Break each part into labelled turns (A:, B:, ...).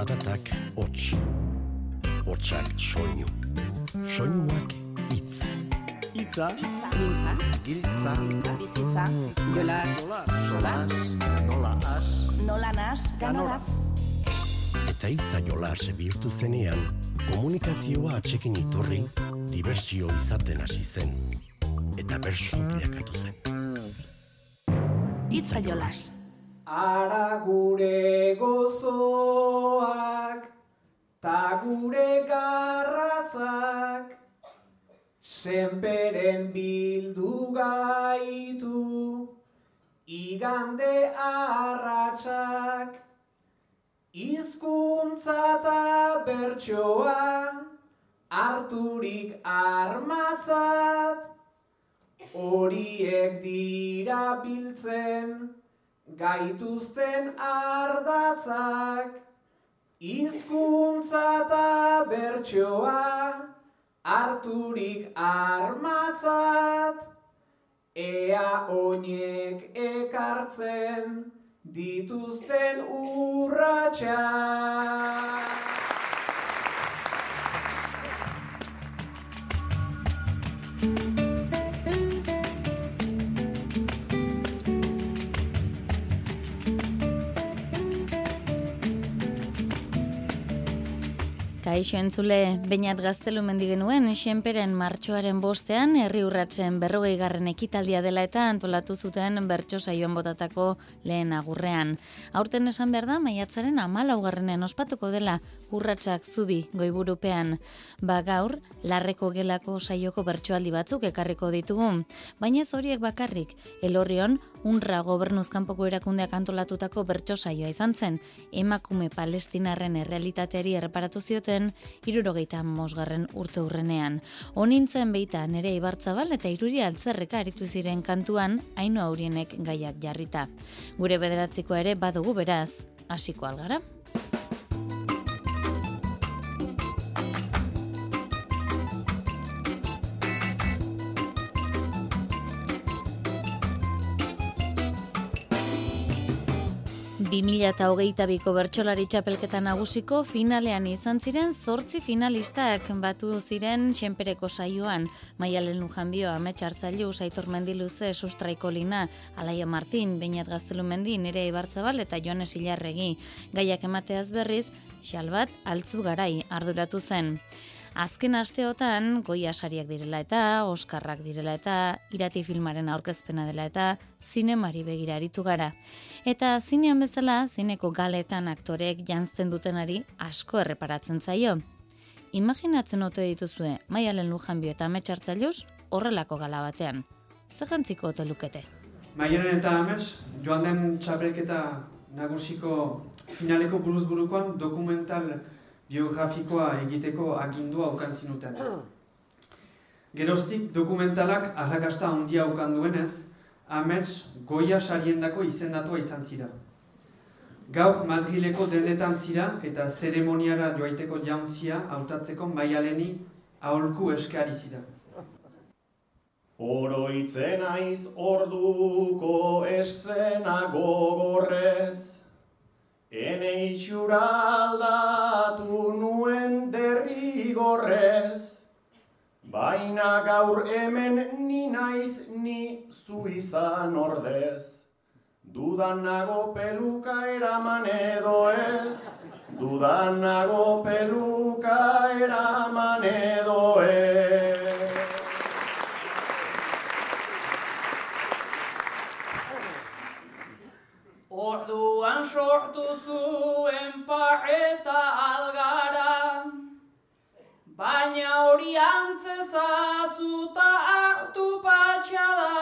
A: zaratak hots. Hotsak soinu. Soinuak hitz.
B: Itza,
C: Giltza,
D: Giltza,
C: bizitza, jola,
B: sola,
D: nola as,
C: nola nas, ganoraz.
A: Eta hitza jolas bihurtu zenean, komunikazioa atxekin iturri, dibertsio izaten hasi zen. Eta bersu bilakatu zen.
C: Itza jolas.
E: Ara gure gozoak, ta gure garratzak, senperen bildu gaitu, igande arratsak, hizkuntza eta bertsoa, harturik armatzat, horiek dira biltzen, gaituzten ardatzak, hizkuntza eta bertsoa, harturik armatzat, ea oinek ekartzen dituzten urratxak.
F: Kaixo entzule, bainat gaztelu mendi genuen, xenperen martxoaren bostean, herri urratzen berrogei garren ekitaldia dela eta antolatu zuten bertso saioan botatako lehen agurrean. Aurten esan behar da, maiatzaren amalaugarrenen ospatuko dela urratsak zubi goiburupean. Ba gaur, larreko gelako saioko bertsoaldi batzuk ekarriko ditugu. Baina ez horiek bakarrik, elorrion, unra gobernuzkanpoko erakundeak antolatutako bertso saioa izan zen, emakume palestinarren errealitateari erreparatu zioten, irurogeita mosgarren urte hurrenean. Honintzen beita nere ibartzabal eta iruri altzerreka aritu ziren kantuan, haino aurienek gaiak jarrita. Gure bederatzikoa ere badugu beraz, hasiko algara. Bi mila eta hogeita biko bertsolari txapelketa nagusiko finalean izan ziren zortzi finalistak batu ziren xenpereko saioan. Maialen Lujanbio, Amets Hartzailu, Saitor Mendiluze, Sustraiko Lina, Alaia Martin, Beinat Gaztelu Mendi, Nere Ibartzabal eta Joanes Ilarregi. Gaiak emateaz berriz, Xalbat altzu garai arduratu zen. Azken asteotan, goia sariak direla eta, Oskarrak direla eta, irati filmaren aurkezpena dela eta, zinemari begira aritu gara. Eta zinean bezala, zineko galetan aktorek jantzten dutenari asko erreparatzen zaio. Imaginatzen ote dituzue, maialen lujanbio eta ametxartzailuz, horrelako gala batean. Zer jantziko ote lukete?
E: Maialen eta amets, joan den txapelketa nagusiko finaleko buruz burukoan dokumental biografikoa egiteko agindua aukantzin duten. Geroztik dokumentalak arrakasta handia aukan duenez, amets goia sariendako izendatua izan zira. Gaur Madrileko dendetan zira eta zeremoniara joaiteko jauntzia hautatzeko maialeni aholku eskari zira.
G: Oroitzen aiz orduko escena gogorrez, ene itxura aldatu nuen derrigorrez, baina gaur hemen ni naiz ni zu izan ordez. Dudan nago peluka eraman edo ez, dudan nago peluka eraman edo ez.
H: Orduan sortu zuen pareta algara, baina hori antzezazuta hartu patxada.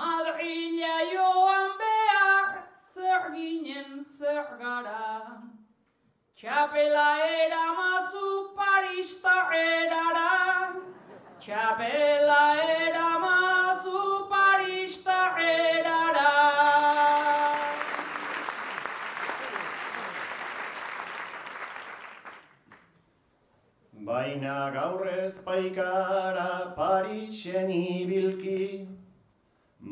H: Madrila joan behar zer ginen zer gara. Txapela eramazu paristarrerara, txapela eramazu
G: Baina gaur ez paikara Parisen ibilki,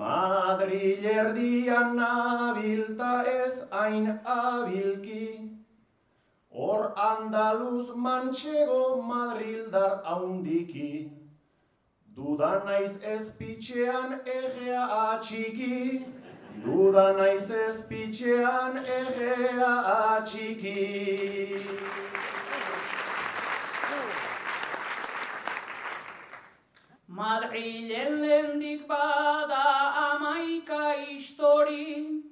G: Madril erdian nabilta ez hain abilki, Hor andaluz mantxego madrildar haundiki, Duda naiz ezpitxean egea atxiki, Duda naiz ezpitxean egea atxiki.
H: Madrilen lendik bada amaika histori,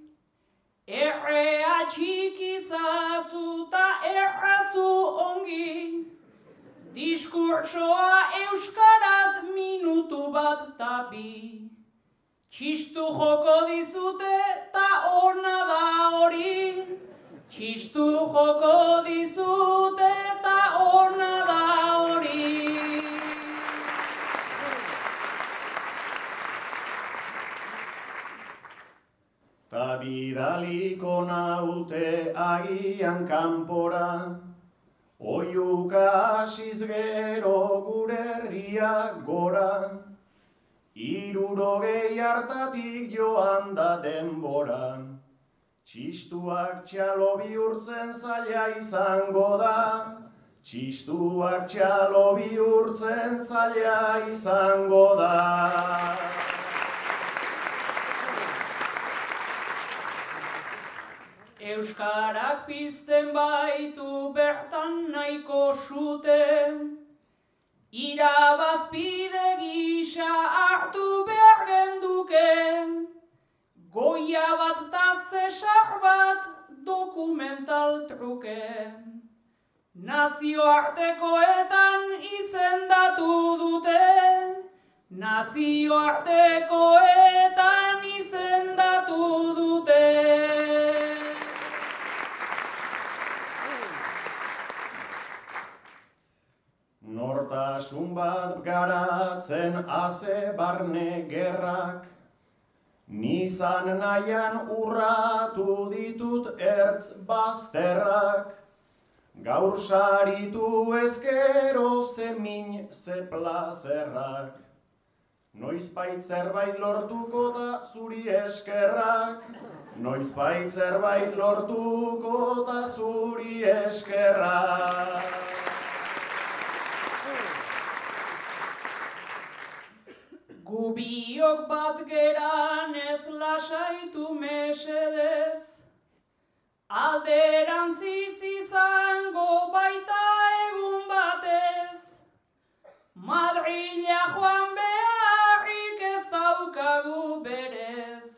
H: Errea txiki zazu errazu ongi, Diskurtsoa euskaraz minutu bat tapi, Txistu joko dizute ta ona da hori, Txistu joko dizute ta ona
G: bidaliko naute agian kanpora, Oiuka hasiz gero gure herria gora, Irurogei hartatik joan da denbora, Txistuak txalo bihurtzen zaila izango da, Txistuak txalo bihurtzen zaila izango da.
H: Euskarak pizten baitu bertan nahiko zute, Irabazpide gisa hartu behar genduke, Goia bat ta zesar bat dokumental truke. Nazioartekoetan izendatu dute, Nazioartekoetan
G: garatzen haze barne gerrak, Nizan nahian urratu ditut ertz bazterrak, Gaur saritu ezkero zemin ze plazerrak, Noizbait zerbait lortuko da zuri eskerrak, Noizbait zerbait lortuko da zuri eskerrak.
H: Gubiok bat geran ez lasaitu mesedez, alderantziz izango baita egun batez. Madrila joan beharrik ez daukagu berez,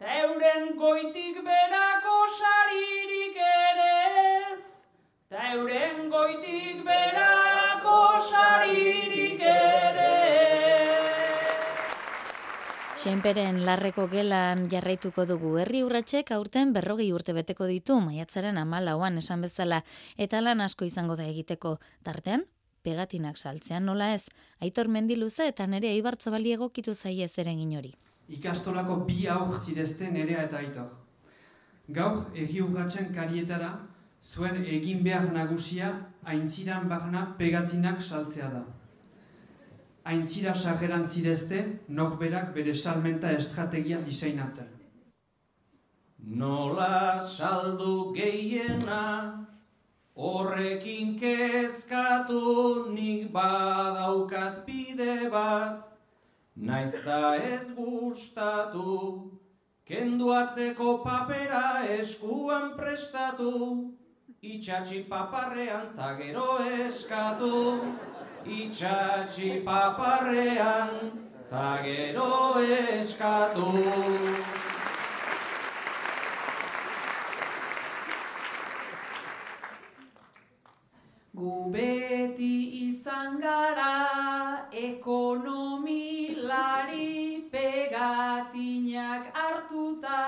H: teuren goitik berako saririk ere ez, teuren goitik berako
F: Senperen larreko gelan jarraituko dugu herri urratsek aurten berrogei urte beteko ditu maiatzaren amalauan esan bezala eta lan asko izango da egiteko tartean pegatinak saltzean nola ez aitor mendiluze eta nere eibartzabali egokitu zaie zeren inori.
I: Ikastolako bi aur zirezte nerea eta aitor. Gaur egi urratzen karietara zuen egin behar nagusia aintziran barna pegatinak saltzea da. Aintzira sarreran zirezte norberak bere salmenta estrategia diseinatzen.
J: Nola saldu gehiena, horrekin kezkatu nik badaukat bide bat, naiz da ez gustatu, kendu atzeko papera eskuan prestatu, itxatxi paparrean ta gero eskatu, itxatxi paparrean ta gero eskatu.
H: Gu beti izan gara ekonomilari pegatinak hartuta,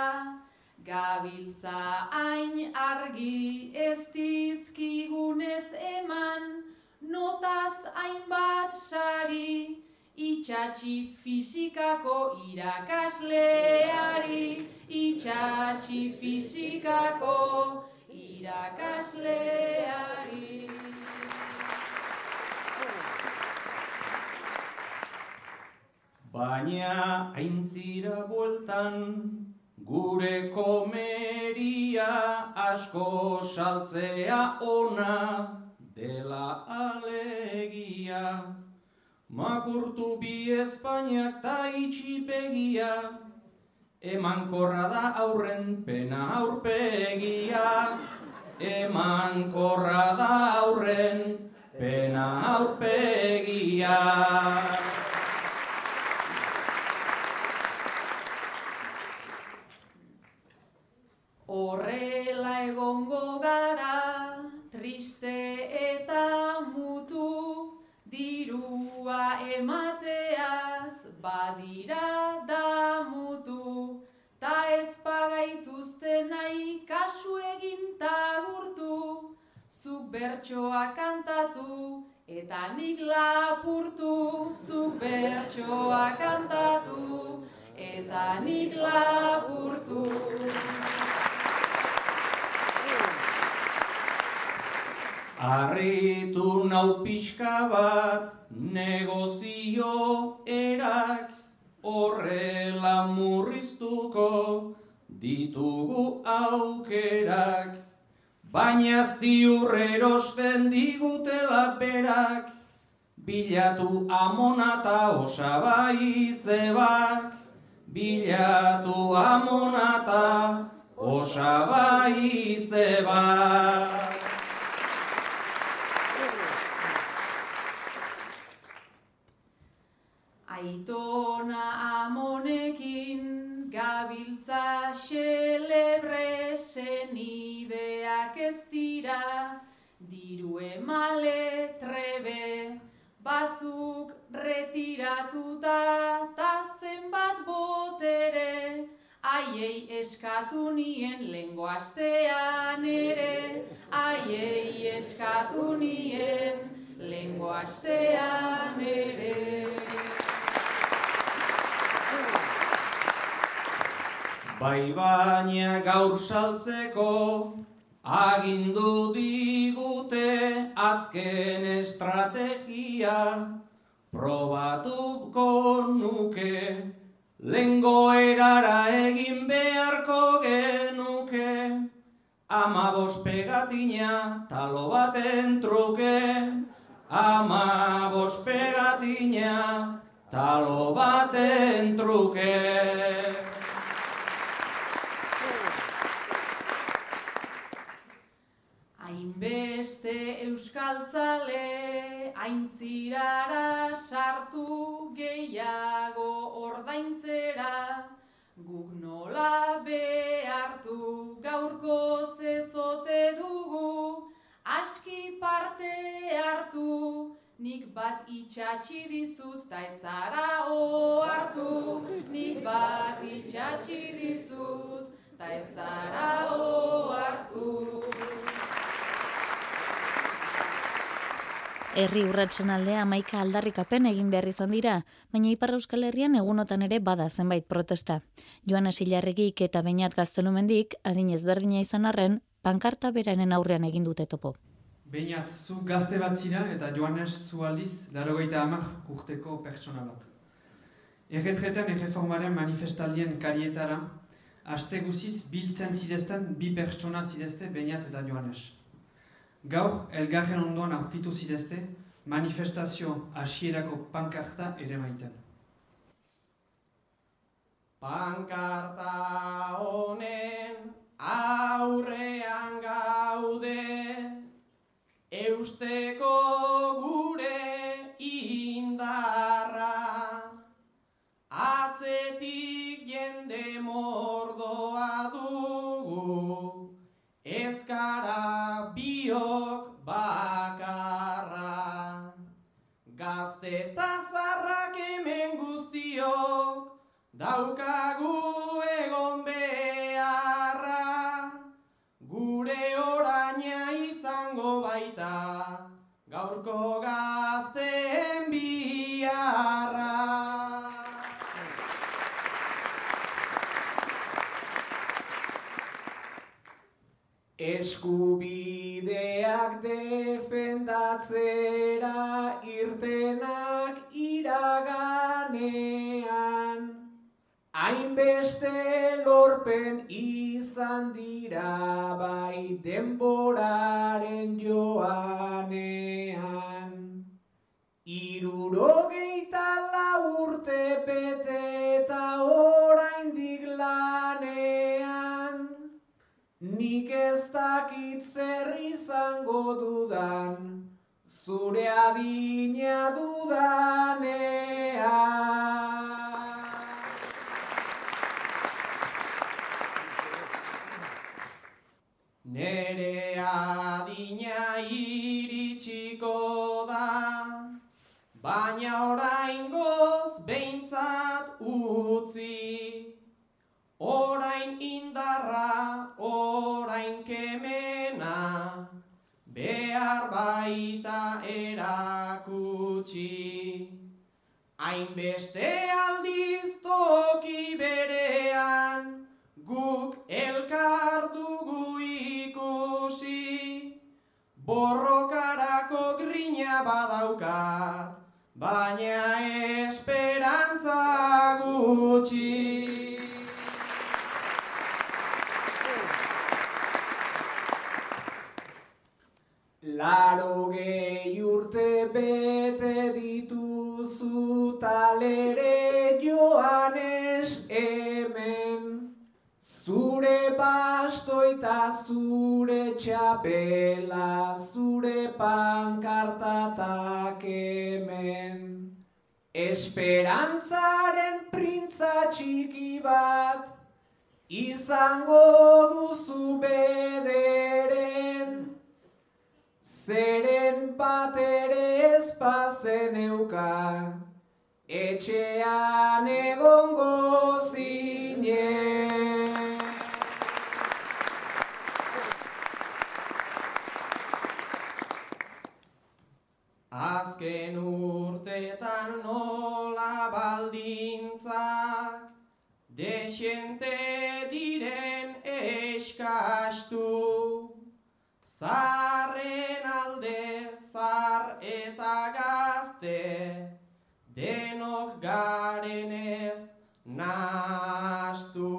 H: gabiltza hain argi ez dizkigunez eman, notaz hainbat sari, itxatxi fizikako irakasleari, itxatxi fizikako irakasleari.
J: Baina aintzira bueltan gure komeria asko saltzea ona dela alegia. Makurtu bi Espainiak ta itxi begia, eman korra da aurren pena aurpegia. Eman korra da aurren pena aurpegia.
K: Horrela eta nik lapurtu, zuk bertsoa kantatu, eta nik lapurtu.
J: Arritu nau pixka bat negozio erak horrela murriztuko ditugu aukerak baina ziur erosten digutela berak bilatu amonata osabai zebak. Bilatu amonata osabai zebak.
K: Aitona amonekin gabiltza xelebre. senideak ez dira, diru emale trebe, batzuk retiratuta ta zenbat botere, aiei eskatu nien lengo astean ere, aiei eskatu nien lengo astean ere.
J: Bai baina gaur saltzeko agindu digute azken estrategia probatuko nuke lengo erara egin beharko genuke. Amabos pegatina talo baten truke. Amabos pegatina talo baten truke
K: Hainbeste euskaltzale aintzirara sartu gehiago ordaintzera. Guk nola behartu gaurko zezote dugu aski parte hartu. Nik bat itxatxi dizut ta etzara ohartu. Nik bat itxatxi dizut ta etzara ohartu
F: Herri urratsen aldea amaika aldarrikapen egin behar izan dira, baina Ipar Euskal Herrian egunotan ere bada zenbait protesta. Joan Asilarregik eta Beñat Gaztelumendik, adinez berdina izan arren, pankarta beraren aurrean egin dute topo.
I: Beinat, zu gazte bat zira eta Joanes zu aldiz, larogeita amak urteko pertsona bat. Erretretan erreformaren manifestaldien karietara, aste guziz biltzen zidezten bi pertsona zidezte Beinat eta Joanes. Gaur, elgarren ondoan aurkitu zidezte, manifestazio hasierako pankarta ere maiten.
E: Pankarta Eskubideak defendatzera irtenak iraganean, hainbeste
J: lorpen izan dira bai denboraren joanean. Irurogeita urte bete eta oraindik ez dakit zer izango dudan, zure adina dudanean. Nere adina iritsiko da, baina orain goz behintzat utzi. Orain baita erakutsi. Hainbeste aldiz toki berean, guk elkar dugu ikusi. Borrokarako grina badaukat, baina esperantza gutxi. Laro gehi urte bete dituzu talere joanes hemen. Zure bastoita, zure txapela, zure pankartatak hemen. Esperantzaren printza txiki bat, izango duzu bederen. Zeren bat ere ez pazen euka, etxean egongo zinen. Azken urtetan nola baldintzak, desente diren eskastu. Zarren denok garenez nastu.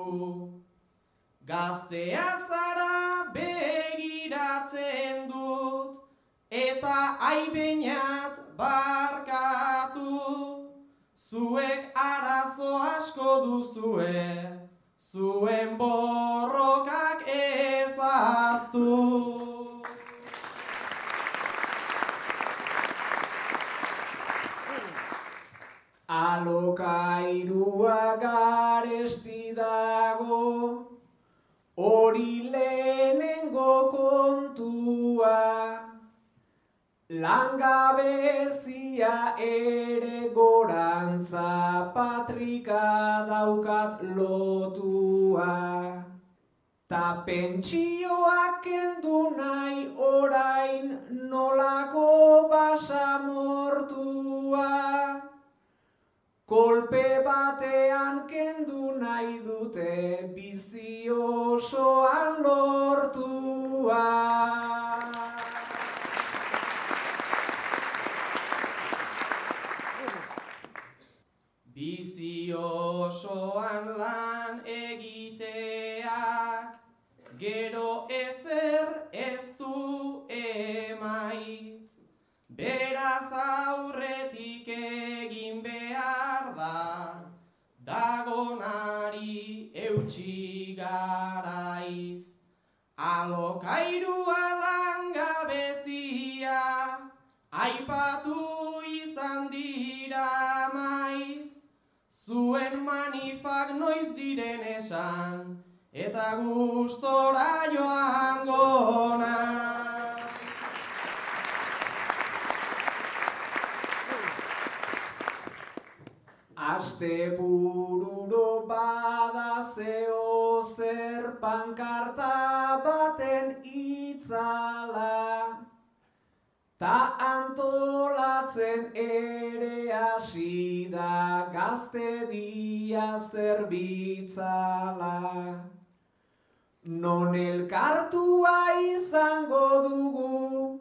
J: Gaztea zara begiratzen dut, eta aibeinat barkatu. Zuek arazo asko duzue, zuen borrokak ezaztu. Alokairua garesti dago, hori lehenengo kontua. Langabezia ere gorantza patrika daukat lotua. Ta pentsioak kendu nahi orain nolako basamortua. Kolpe batean kendu nahi dute bizi osoan lortua. Bizi osoan lan egiteak, gero ezer ez du emait. Beraz aurretik egin behar da, dagonari eutxi garaiz. Alokairua langabezia, aipatu izan dira maiz. Zuen manifak noiz diren esan, eta gustora joango naiz. Aste bururo bada zeo zer pankarta baten itzala. Ta antolatzen ere hasi da gazte dia zerbitzala Non elkartua izango dugu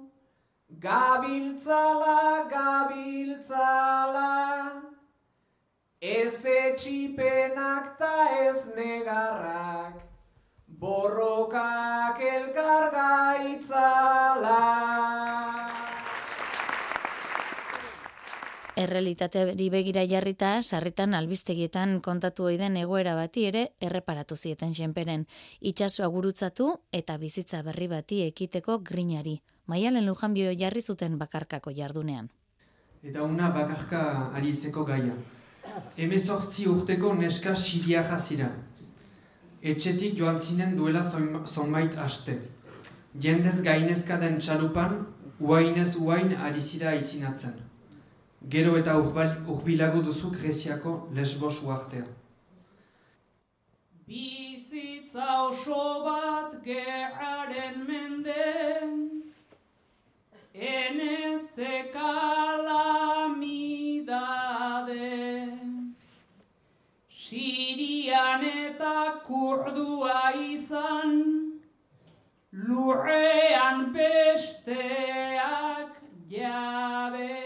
J: Gabiltzala, gabiltzala Ez etxipenak ta ez negarrak, borrokak elkar gaitzala.
F: Errealitateari begira jarrita, sarritan albistegietan kontatu ohi den egoera bati ere erreparatu zieten senperen. Itxasoa gurutzatu eta bizitza berri bati ekiteko grinari. Maialen Lujanbio jarri zuten bakarkako jardunean.
I: Eta una bakarka ari izeko gaia. Hemezortzi urteko neska siriaja zira. Etxetik joan zinen duela zonbait aste. Jendez gainezka den txalupan, uainez uain ari zira aitzinatzen. Gero eta urbilago duzu Greziako lesbos uartea.
H: Bizitza oso bat gerraren menden, eneze kalamidade. Kurdua izan, lurrean besteak jabe.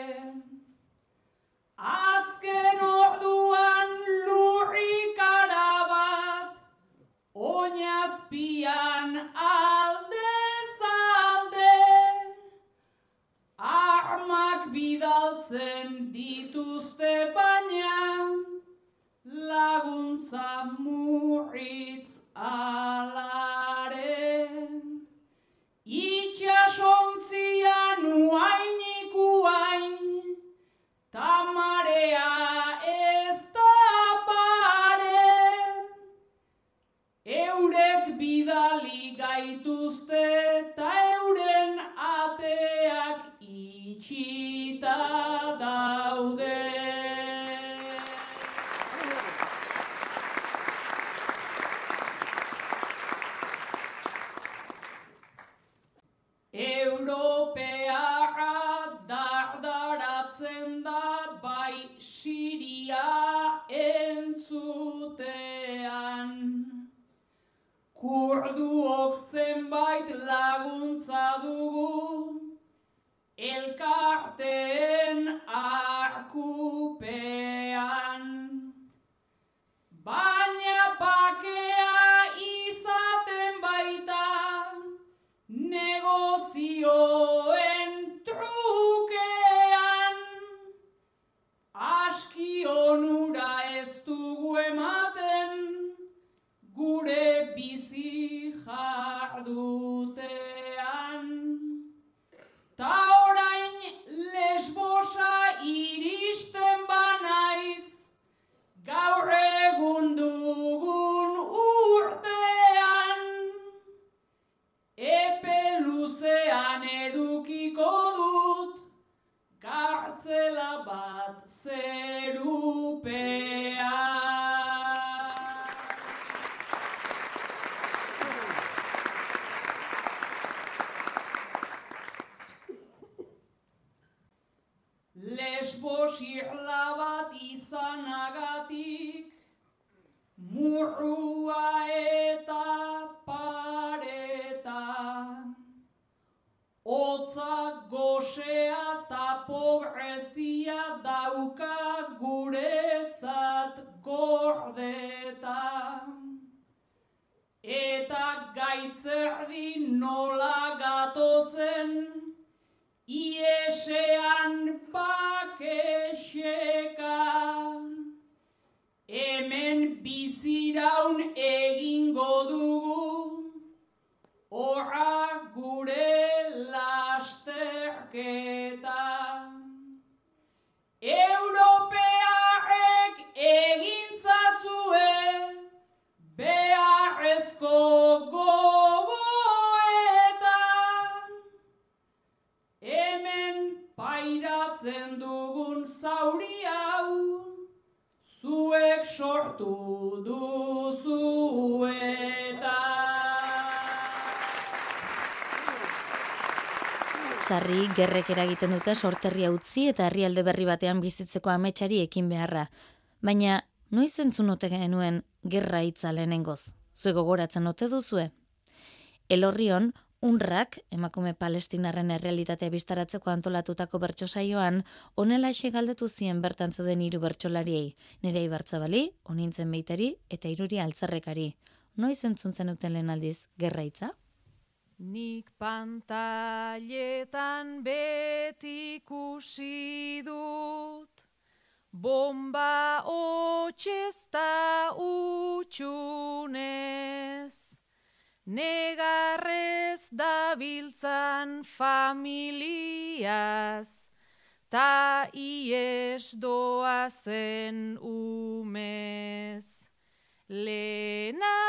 H: Azken orduan lurrikara bat, oinazpian alde zalde, armak bidaltzen dituzte baina, laguntza murritz alaren. Itxasontzian uainik uain, Tamarea ez da pare, eurek bidali gaituzte ta euren ateak itxita Kurduok zenbait laguntza dugu, elkarteen arkupean. Baina bakea dugun zauri hau, zuek sortu duzu eta.
F: Sarri gerrek eragiten dute sorterria utzi eta herrialde berri batean bizitzeko ametsari ekin beharra. Baina, noiz entzun ote genuen gerra hitza lehenengoz? Zue gogoratzen ote duzue? Elorrion, Unrak, emakume palestinarren errealitatea biztaratzeko antolatutako bertso saioan, onela galdetu zien bertan zeuden hiru bertsolariei, nire ibartzabali, onintzen beitari eta iruri altzarrekari. Noiz entzuntzen uten lehen aldiz, gerraitza?
K: Nik pantailetan beti ikusi dut, bomba hotxezta utxunez. Negarrez dabiltzan familiaz, ta ies doazen umez. Lena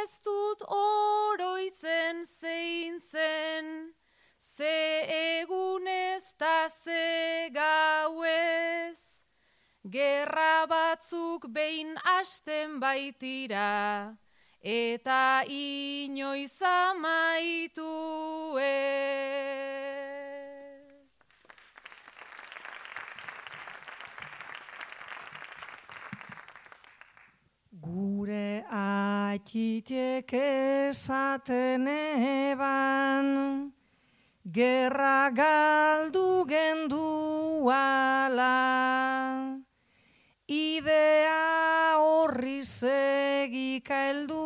K: ez dut oroitzen zein zen, ze egunez ta ze gauez. Gerra batzuk behin asten baitira, eta inoiz amaitu ez.
L: Gure atxitek esaten eban, gerra galdu gendu ala, idea horri segika eldu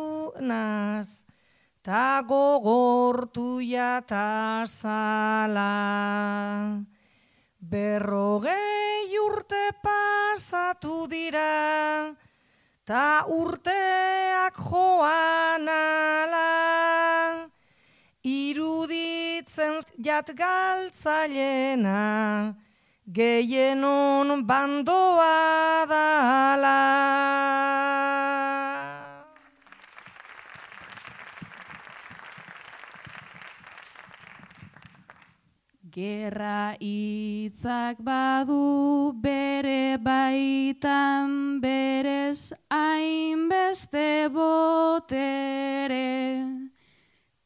L: naz, ta gogortu jatazala. Berrogei urte pasatu dira, ta urteak joan ala. Iruditzen jat galtzailena, geienon bandoa dala.
K: Gerra hitzak badu bere baitan berez hainbeste botere.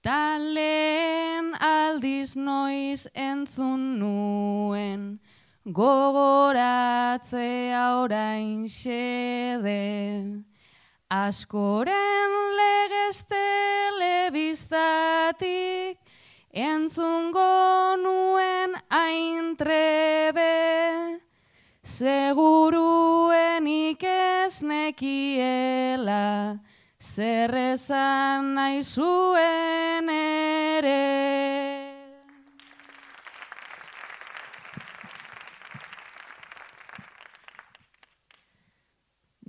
K: Talen aldiz noiz entzun nuen, gogoratzea orain xede. Askoren legez telebistatik, entzungo nuen aintrebe, seguruen ikesnekiela, zer esan nahi zuen ere.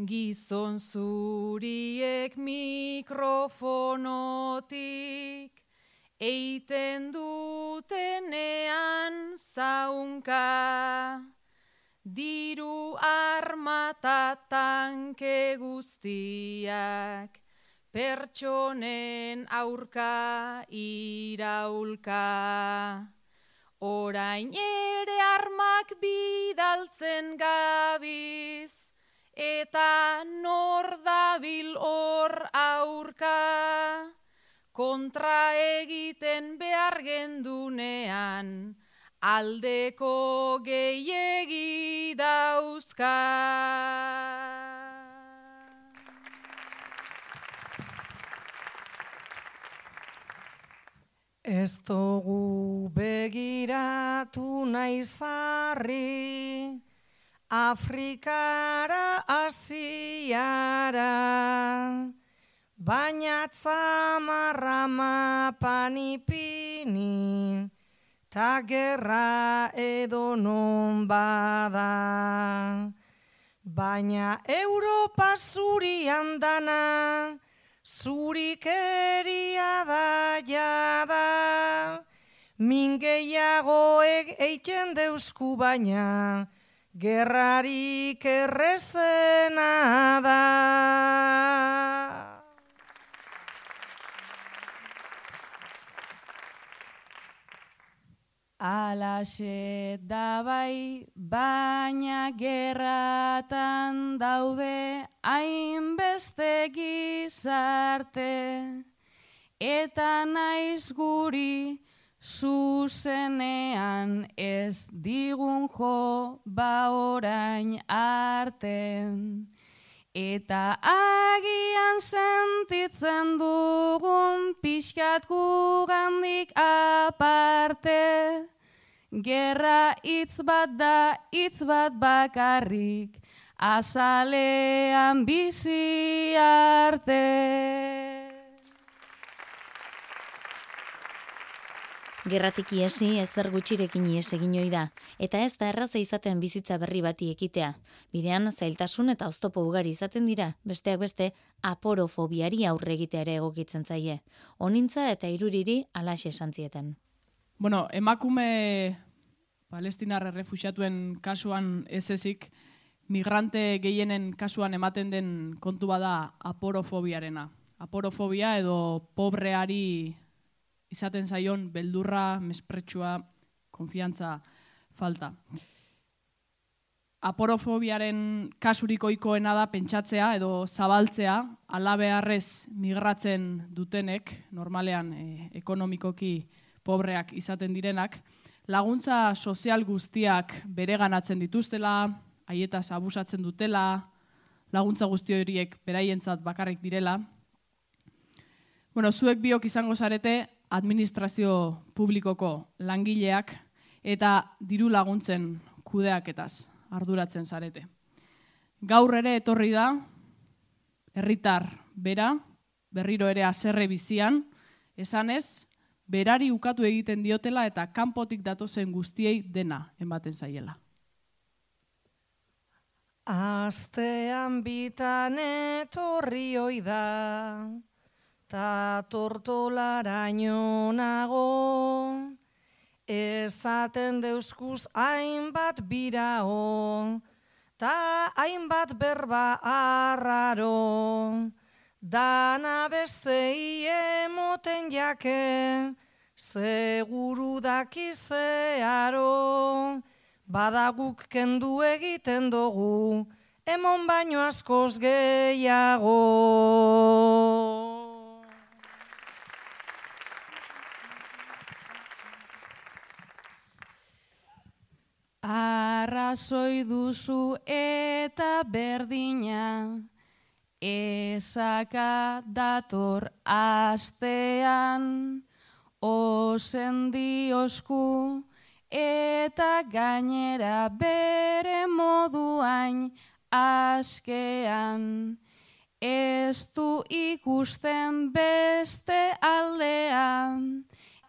K: Gizon zuriek mikrofonotik eiten dutenean zaunka, diru armata tanke guztiak, pertsonen aurka iraulka. Orain ere armak bidaltzen gabiz, eta nor dabil hor aurka kontra egiten behar gendunean, aldeko gehiegi dauzka.
L: Ez dugu begiratu nahi zarri, Afrikara asiara, baina tzamarra mapan ipini, ta gerra edo non bada. Baina Europa zurian dana, zurik eria da jada, mingeiago eiten deusku baina, gerrarik errezena da.
K: Alaxe da bai, baina gerratan daude hainbeste gizarte, eta naiz guri zuzenean ez digun jo ba orain arte. Eta agian sentitzen dugun pixka,
M: pixkat gugandik aparte, gerra hitz bat da hitz bat bakarrik, azalean bizi arte.
F: Gerratik iesi ezer gutxirekin ies egin da, eta ez da erraza izaten bizitza berri bati ekitea. Bidean zailtasun eta oztopo ugari izaten dira, besteak beste aporofobiari aurre egitea ere egokitzen zaie. Onintza eta iruriri alaxe esan zieten.
N: Bueno, emakume palestinar refusiatuen kasuan ez ezik, migrante gehienen kasuan ematen den kontu bada aporofobiarena. Aporofobia edo pobreari izaten zaion beldurra, mespretsua, konfiantza falta. Aporofobiaren kasuriko ikoena da pentsatzea edo zabaltzea, alabearrez migratzen dutenek, normalean e, ekonomikoki pobreak izaten direnak, laguntza sozial guztiak bereganatzen dituztela, haietaz abusatzen dutela, laguntza guzti horiek beraientzat bakarrik direla. Bueno, zuek biok izango zarete administrazio publikoko langileak eta diru laguntzen kudeaketaz arduratzen zarete. Gaur ere etorri da, herritar bera, berriro ere aserre bizian, esanez, berari ukatu egiten diotela eta kanpotik datozen guztiei dena ematen zaiela.
L: Astean bitan etorri oida, ta tortolaraino nago, esaten deuskuz hainbat birao, ta hainbat berba arraro, dana beste emoten jake, seguru dakizearo, badaguk kendu egiten dugu, emon baino askoz gehiago.
M: Arrazoi duzu eta berdina, ezaka dator astean, osendi osku eta gainera bere moduain askean. Ez du ikusten beste aldean,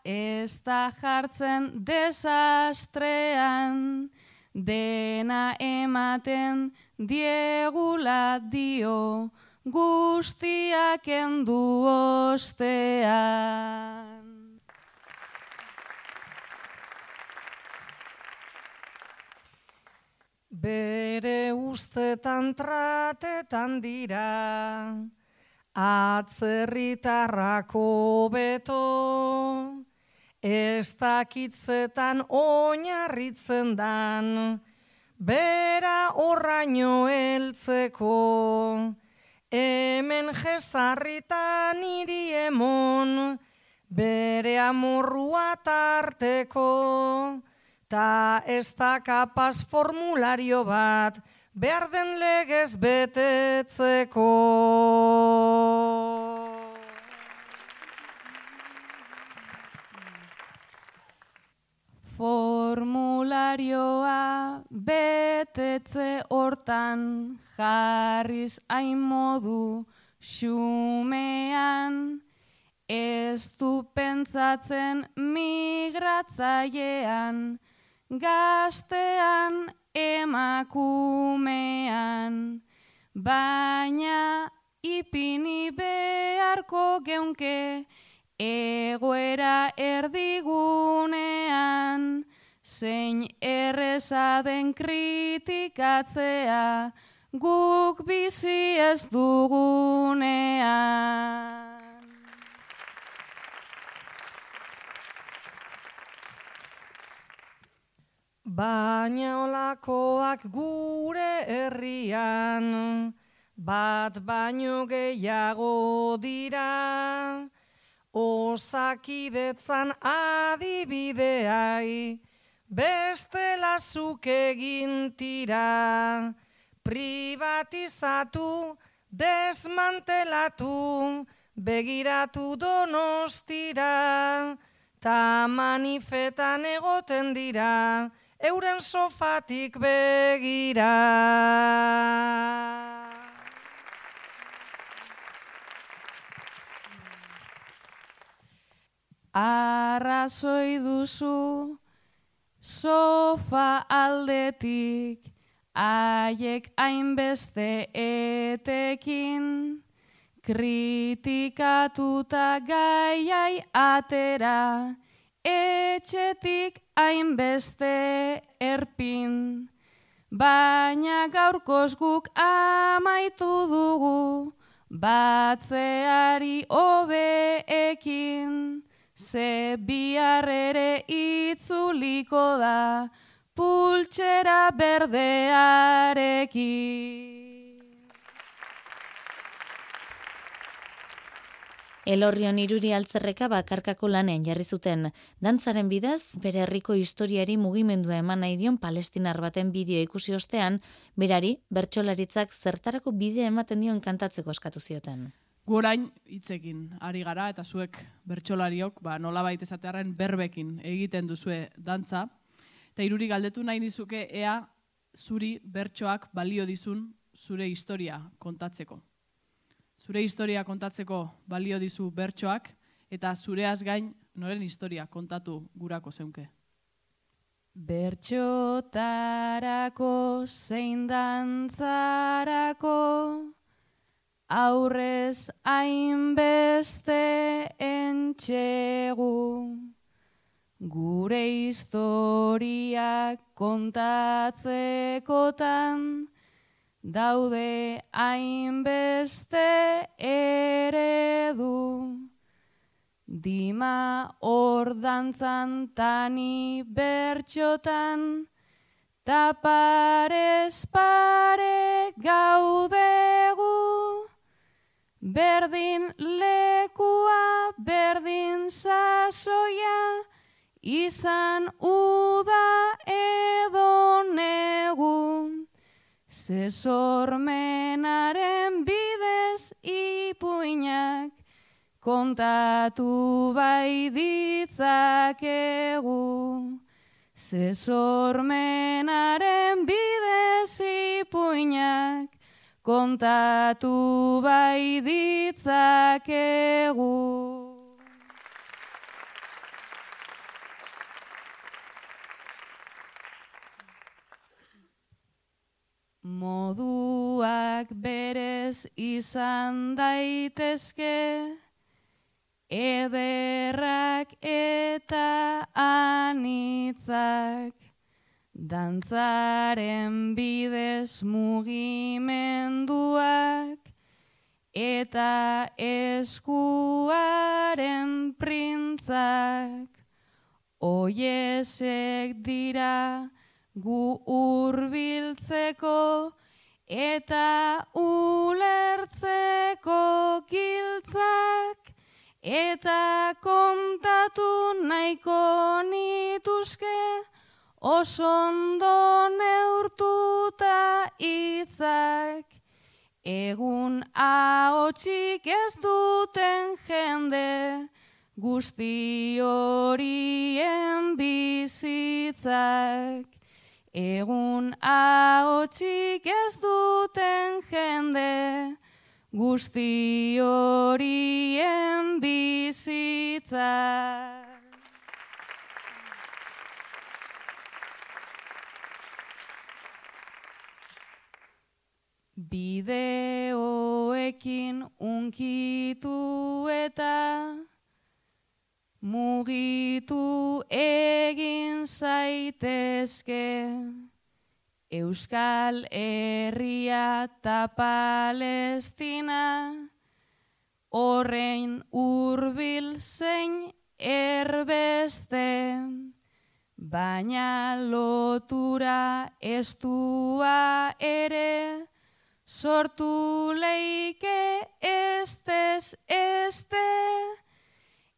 M: ez da jartzen desastrean, dena ematen diegula dio, guztiak endu ostean.
L: Bere ustetan tratetan dira, atzerritarrako beto, ez dakitzetan oinarritzen dan, bera horraino heltzeko, hemen jezarritan iri emon, bere amorrua tarteko, ta ez da kapaz formulario bat, behar den legez betetzeko.
M: Formularioa betetze hortan jarriz hain modu xumean. Ez du pentsatzen migratzailean gaztean emakumean. Baina ipini beharko geunke egoera erdigunean, zein erreza den kritikatzea, guk bizi ez dugunean.
L: Baina olakoak gure herrian, bat baino gehiago dira, osakidetzan adibideai, beste lasuk egin privatizatu, desmantelatu, begiratu donostira, ta manifetan egoten dira, euren sofatik begira.
M: Arrazoi duzu sofa aldetik haiek hainbeste etekin. Kritikatuta gaiai atera etxetik hainbeste erpin. Baina gaurkoz guk amaitu dugu batzeari hobeekin ze bihar ere itzuliko da pultsera berdearekin.
F: Elorrion iruri altzerreka bakarkako lanean jarri zuten. Dantzaren bidez, bere herriko historiari mugimendua eman nahi dion palestinar baten bideo ikusi ostean, berari, bertsolaritzak zertarako bidea ematen dion kantatzeko eskatu zioten.
N: Gu orain hitzekin ari gara eta zuek bertsolariok, ba, nolabait esatearen berbekin egiten duzue dantza. Eta iruri galdetu nahi dizuke ea zuri bertsoak balio dizun zure historia kontatzeko. Zure historia kontatzeko balio dizu bertsoak eta zureaz gain noren historia kontatu gurako zeunke.
M: Bertxotarako zein dantzarako aurrez hainbeste entxegu gure historiak kontatzekotan daude hainbeste eredu. Dima hor dantzan tani bertxotan, taparez pare gaudegu. Berdin lekua, berdin sasoia, izan uda edo negu. Ze sormenaren bidez ipuinak kontatu bai ditzakegu. Ze sormenaren bidez ipuinak kontatu bai ditzakegu. Moduak berez izan daitezke, ederrak eta anitzak, dantzaren bidez mugimenduak, eta eskuaren printzak, oiesek dira, gu urbiltzeko eta ulertzeko giltzak. Eta kontatu nahiko nituzke osondo neurtuta hitzak egun ahotsik ez duten jende guzti horien bizitzak Egun ahotsik ez duten jende, guzti horien bizitza. Bideoekin unkitu eta mugitu egin zaitezke. Euskal Herria eta Palestina horrein urbil zein erbeste. Baina lotura estua ere sortu leike estez este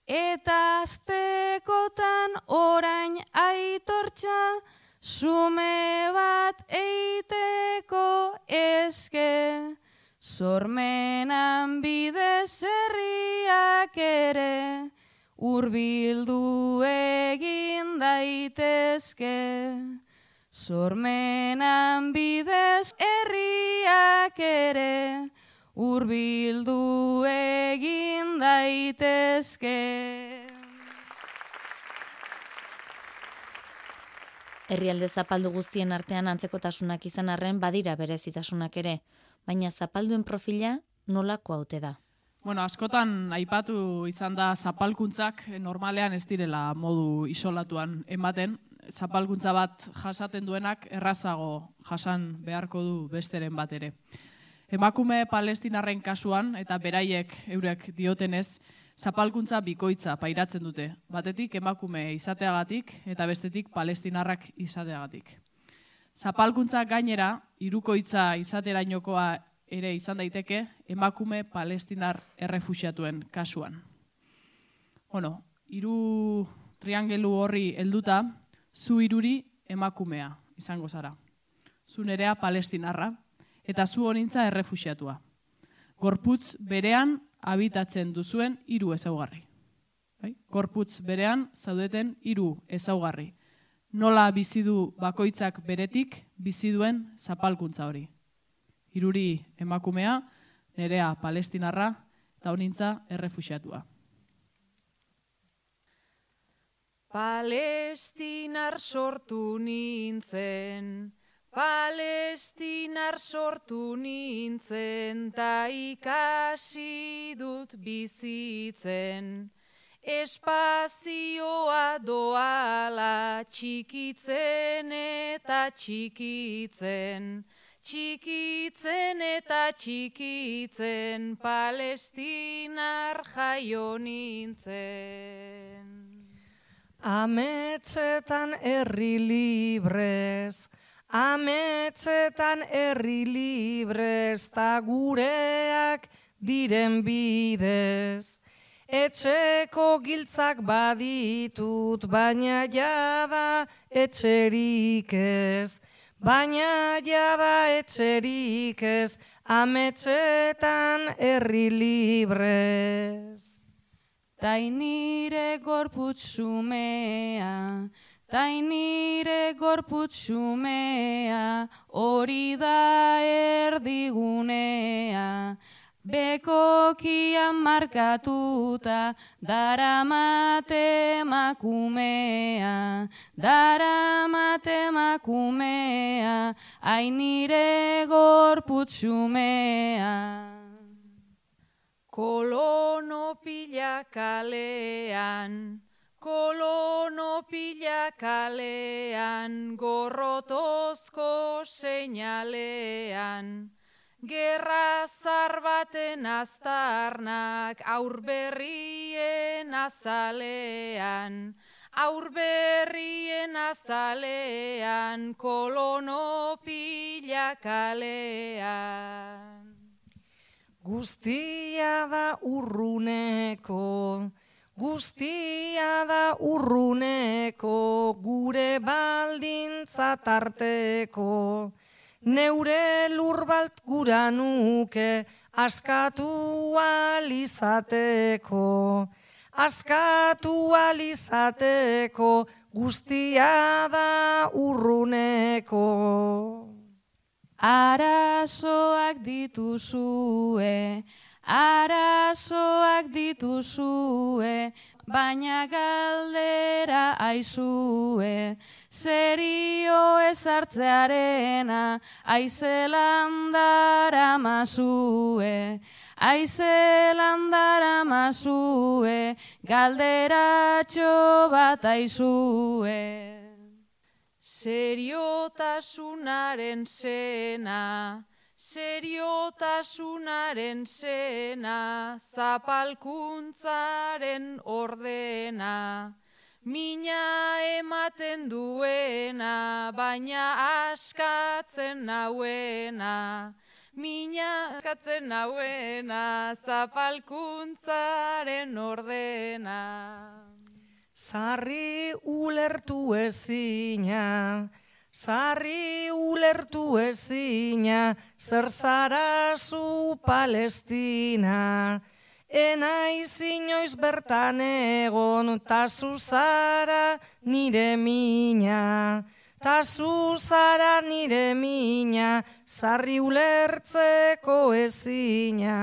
M: Eta aztekotan orain aitortza, sume bat eiteko eske, sormenan bidez herri
K: herriak ere, urbildu egin daitezke. Sormenan bidez herriak ere, urbildu egin daitezke.
F: Herrialde zapaldu guztien artean antzekotasunak izan arren badira berezitasunak ere, baina zapalduen profila nolako haute da.
N: Bueno, askotan aipatu izan da zapalkuntzak normalean ez direla modu isolatuan ematen. Zapalkuntza bat jasaten duenak errazago jasan beharko du besteren bat ere. Emakume palestinarren kasuan eta beraiek eurek diotenez, zapalkuntza bikoitza pairatzen dute, batetik emakume izateagatik eta bestetik palestinarrak izateagatik. Zapalkuntza gainera, irukoitza izaterainokoa ere izan daiteke, emakume palestinar errefusiatuen kasuan. Bueno, iru triangelu horri helduta, zu iruri emakumea izango zara. Zu nerea palestinarra, eta zu honintza errefusiatua. Gorputz berean habitatzen duzuen hiru ezaugarri. Bai? Gorputz berean zaudeten hiru ezaugarri. Nola bizi du bakoitzak beretik bizi duen zapalkuntza hori. Hiruri emakumea, nerea palestinarra eta honintza errefuxiatua.
K: Palestinar sortu nintzen, Palestinar sortu nintzen ta ikasi dut bizitzen. Espazioa doala txikitzen eta txikitzen. Txikitzen eta txikitzen palestinar jaio nintzen.
L: Ametxetan herri librez, Ametxetan herri librez ta gureak diren bidez. Etxeko giltzak baditut, baina jada etxerik ez. Baina jada etxerik ez, ametxetan herri librez.
K: Tainire gorputzumea, Tainire gorputzumea, hori da erdigunea, bekokian markatuta, dara mate makumea, dara makumea, ainire gorputzumea. Kolono pila kalean, Kolono pila kalean, gorrotozko seinalean. Gerra zar baten aztarnak, aurberrien azalean. Aurberrien azalean, kolono pila kalean.
L: Guztia da urruneko, Guztia da urruneko, gure baldintza tarteko, neure lurbalt gura nuke, askatu alizateko, askatu alizateko, guztia da urruneko.
K: Arazoak dituzue, Arazoak dituzue, baina galdera aizue, serio ezartzearena, aizelan dara mazue, aizelan dara mazue, galderatxo bat aizue. Seriotasunaren zena, Seriotasunaren zena, zapalkuntzaren ordena, mina ematen duena, baina askatzen nauena, mina askatzen nauena, zapalkuntzaren ordena.
L: Zarri ulertu ezina, Sarri ulertu ezina, zer zara zu Palestina, enaiz inoiz bertan egon, ta zuzara nire mina, ta zuzara nire mina, zarri ulertzeko ezina.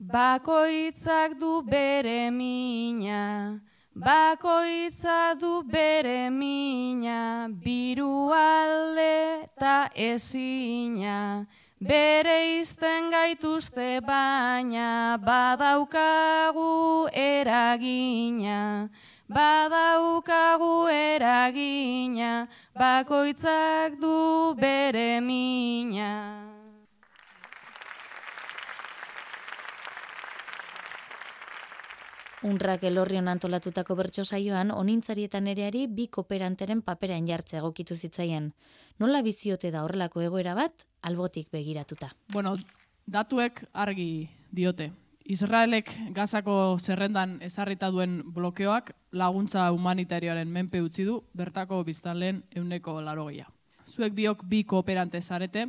M: Bakoitzak du bere mina, bakoitza du bere mina, biru alde eta ezina, bere izten gaituzte baina, badaukagu eragina, badaukagu eragina, bakoitzak du bere mina.
F: Unrak elorrion antolatutako bertso saioan, onintzarietan ereari bi kooperanteren paperean jartze egokitu zitzaien. Nola biziote da horrelako egoera bat, albotik begiratuta.
N: Bueno, datuek argi diote. Israelek gazako zerrendan ezarrita duen blokeoak laguntza humanitarioaren menpe utzi du bertako biztanleen euneko larogia. Zuek biok bi kooperante zarete,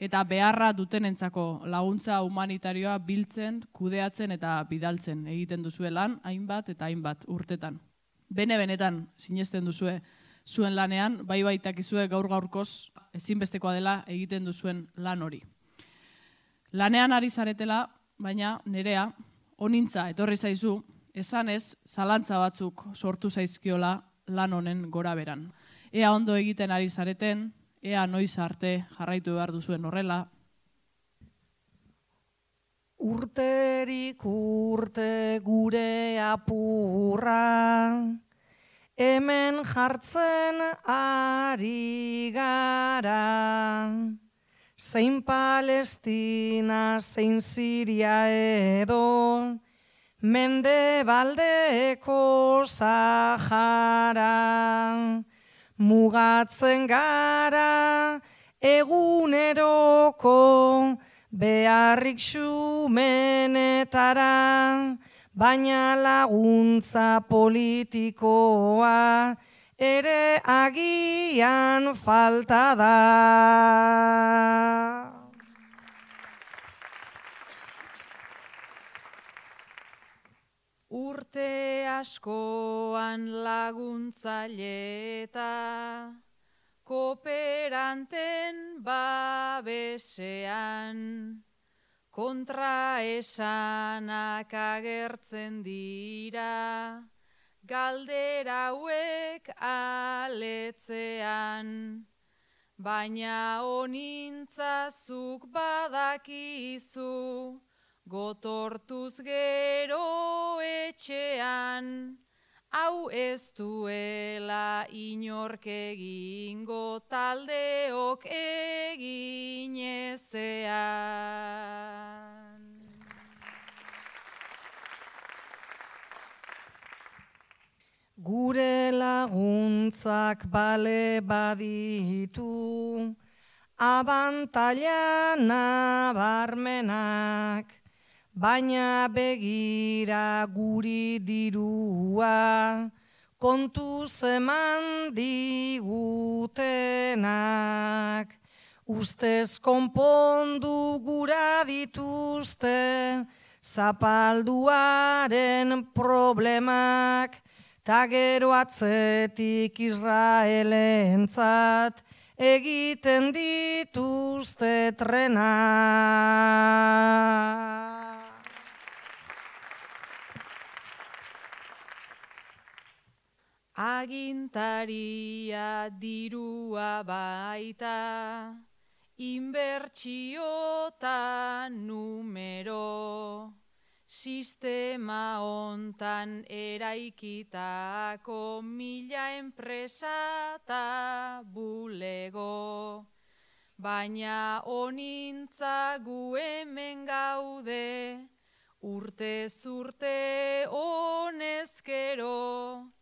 N: eta beharra dutenentzako laguntza humanitarioa biltzen, kudeatzen eta bidaltzen egiten duzue lan hainbat eta hainbat urtetan. Bene benetan sinesten duzue zuen lanean, bai baitakizue gaur gaurkoz ezinbestekoa dela egiten duzuen lan hori. Lanean ari zaretela, baina nerea, onintza etorri zaizu, esanez zalantza batzuk sortu zaizkiola lan honen gora beran. Ea ondo egiten ari zareten, ea noiz arte jarraitu behar duzuen horrela.
L: Urterik urte gure apurra, hemen jartzen ari gara. Zein Palestina, zein Siria edo, mende baldeko Sahara mugatzen gara eguneroko beharrik xumenetara, baina laguntza politikoa ere agian falta da.
K: Urte askoan laguntzaile eta kooperanten babesean. Kontra esanak agertzen dira galdera hauek aletzean. Baina onintzazuk badakizu gotortuz gero etxean, hau ez duela inork egingo taldeok egin ezean.
L: Gure laguntzak bale baditu, abantaila nabarmenak, baina begira guri dirua, kontu zeman digutenak. Ustez konpondu gura dituzte, zapalduaren problemak, ta gero atzetik Israelentzat, egiten dituzte trenak.
K: Agintaria dirua baita, inbertsiota numero, sistema hontan eraikitako mila enpresa eta bulego. Baina onintza gu hemen gaude, urte zurte honezkero,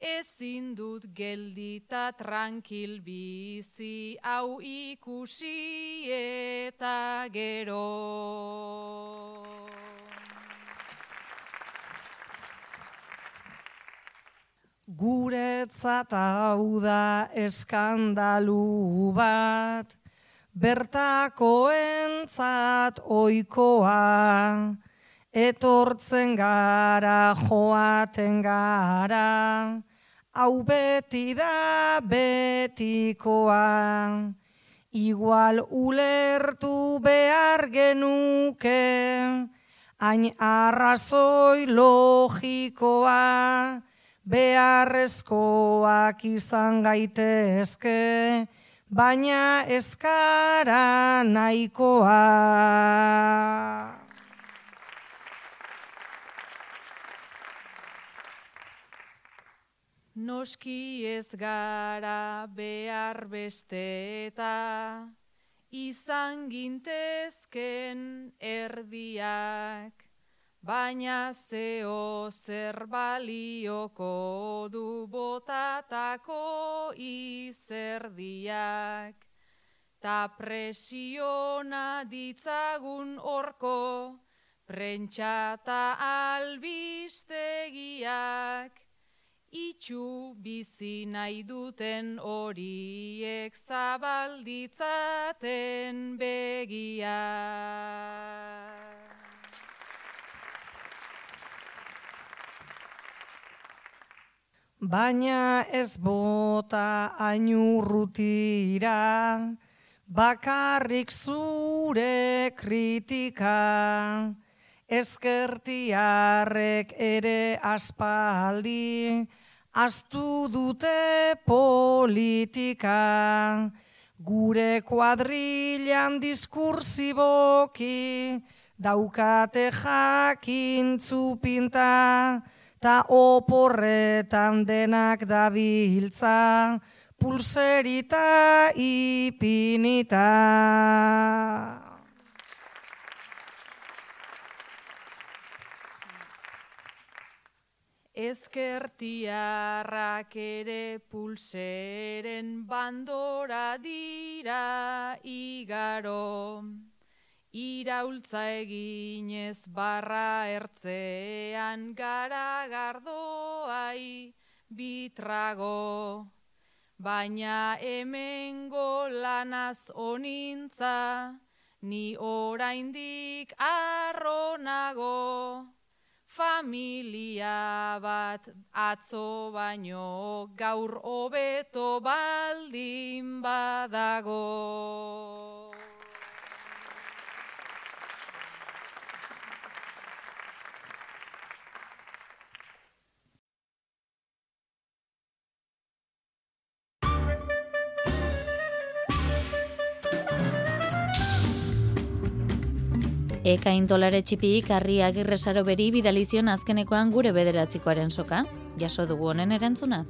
K: ezin dut geldita tranquil bizi hau ikusi eta gero.
L: Guretzat hau da eskandalu bat, bertakoentzat oikoa, etortzen gara, joaten gara, hau beti da betikoa, igual ulertu behar genuke, hain arrazoi logikoa, beharrezkoak izan gaitezke, baina ezkara nahikoa.
K: Noski ez gara behar beste eta izan gintezken erdiak, baina zeo zer balioko du botatako izerdiak. Ta presiona ditzagun orko, prentxata albistegiak, itxu bizi nahi duten horiek zabalditzaten begia.
L: Baina ez bota ainurrutira, bakarrik zure kritika, ezkertiarrek ere aspaldi, astu dute politika, gure kuadrilan diskursiboki, daukate jakintzu pinta, ta oporretan denak dabiltza, pulserita ipinita.
K: Ezkertiarrak ere pulseren bandora dira igaro. Iraultza eginez barra ertzean gara gardoai bitrago. Baina hemengo lanaz onintza, ni oraindik arronago. Familia bat atzo baino gaur hobeto baldin badago.
F: Eka intolare txipiik harri agirresaro beri bidalizion azkenekoan gure bederatzikoaren soka. Jaso dugu honen erantzuna.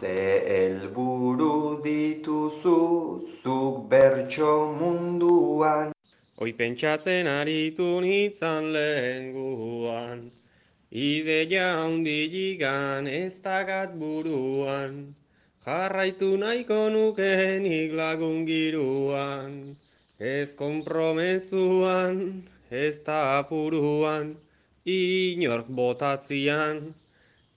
O: Ze helburu dituzu zuk bertso munduan
P: Hoi pentsatzen aritu nitzan lehenguan Ideia hundigigan ez dagat buruan Jarraitu nahiko nukenik lagun giruan, ez konpromezuan, ez da apuruan, inork botatzian,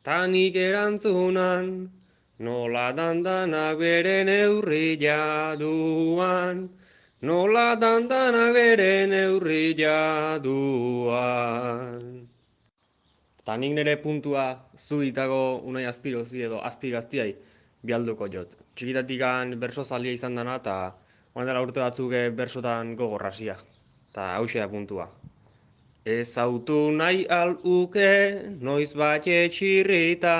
P: tanik erantzunan, nola dandanak bere neurri jaduan, nola dandanak bere neurri jaduan. Tanik nire puntua zuitago unai aspirozi edo aspiraztiai, bialduko jot. Txikitatik berso zalia izan dana eta oan dela urte batzuk eh, bersotan gogorrazia. Eta hause da puntua. Ez autu nahi aluke, noiz bat txirrita.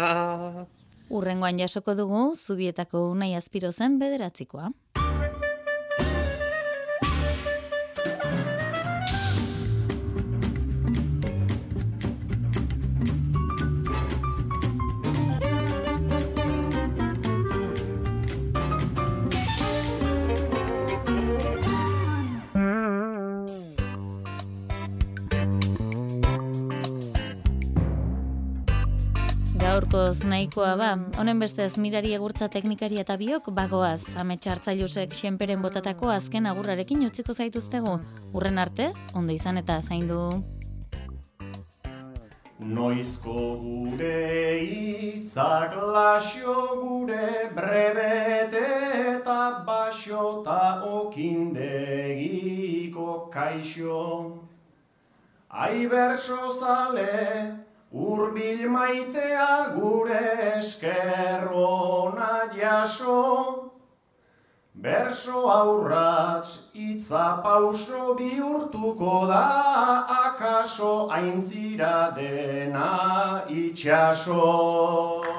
F: Urrengoan jasoko dugu, zubietako unai azpiro zen bederatzikoa. Gaurkoz nahikoa ba, honen bestez mirari egurtza teknikari eta biok bagoaz, ametxartzailusek xenperen botatako azken agurrarekin utziko zaituztegu. Urren arte, ondo izan eta zaindu.
G: Noizko gure itzak lasio gure brebete eta basio ta okindegi kaixo. Ai berso zale, urbil maitea gure esker ona jaso. Berso aurratz itza pauso bihurtuko da, akaso aintzira dena itxaso.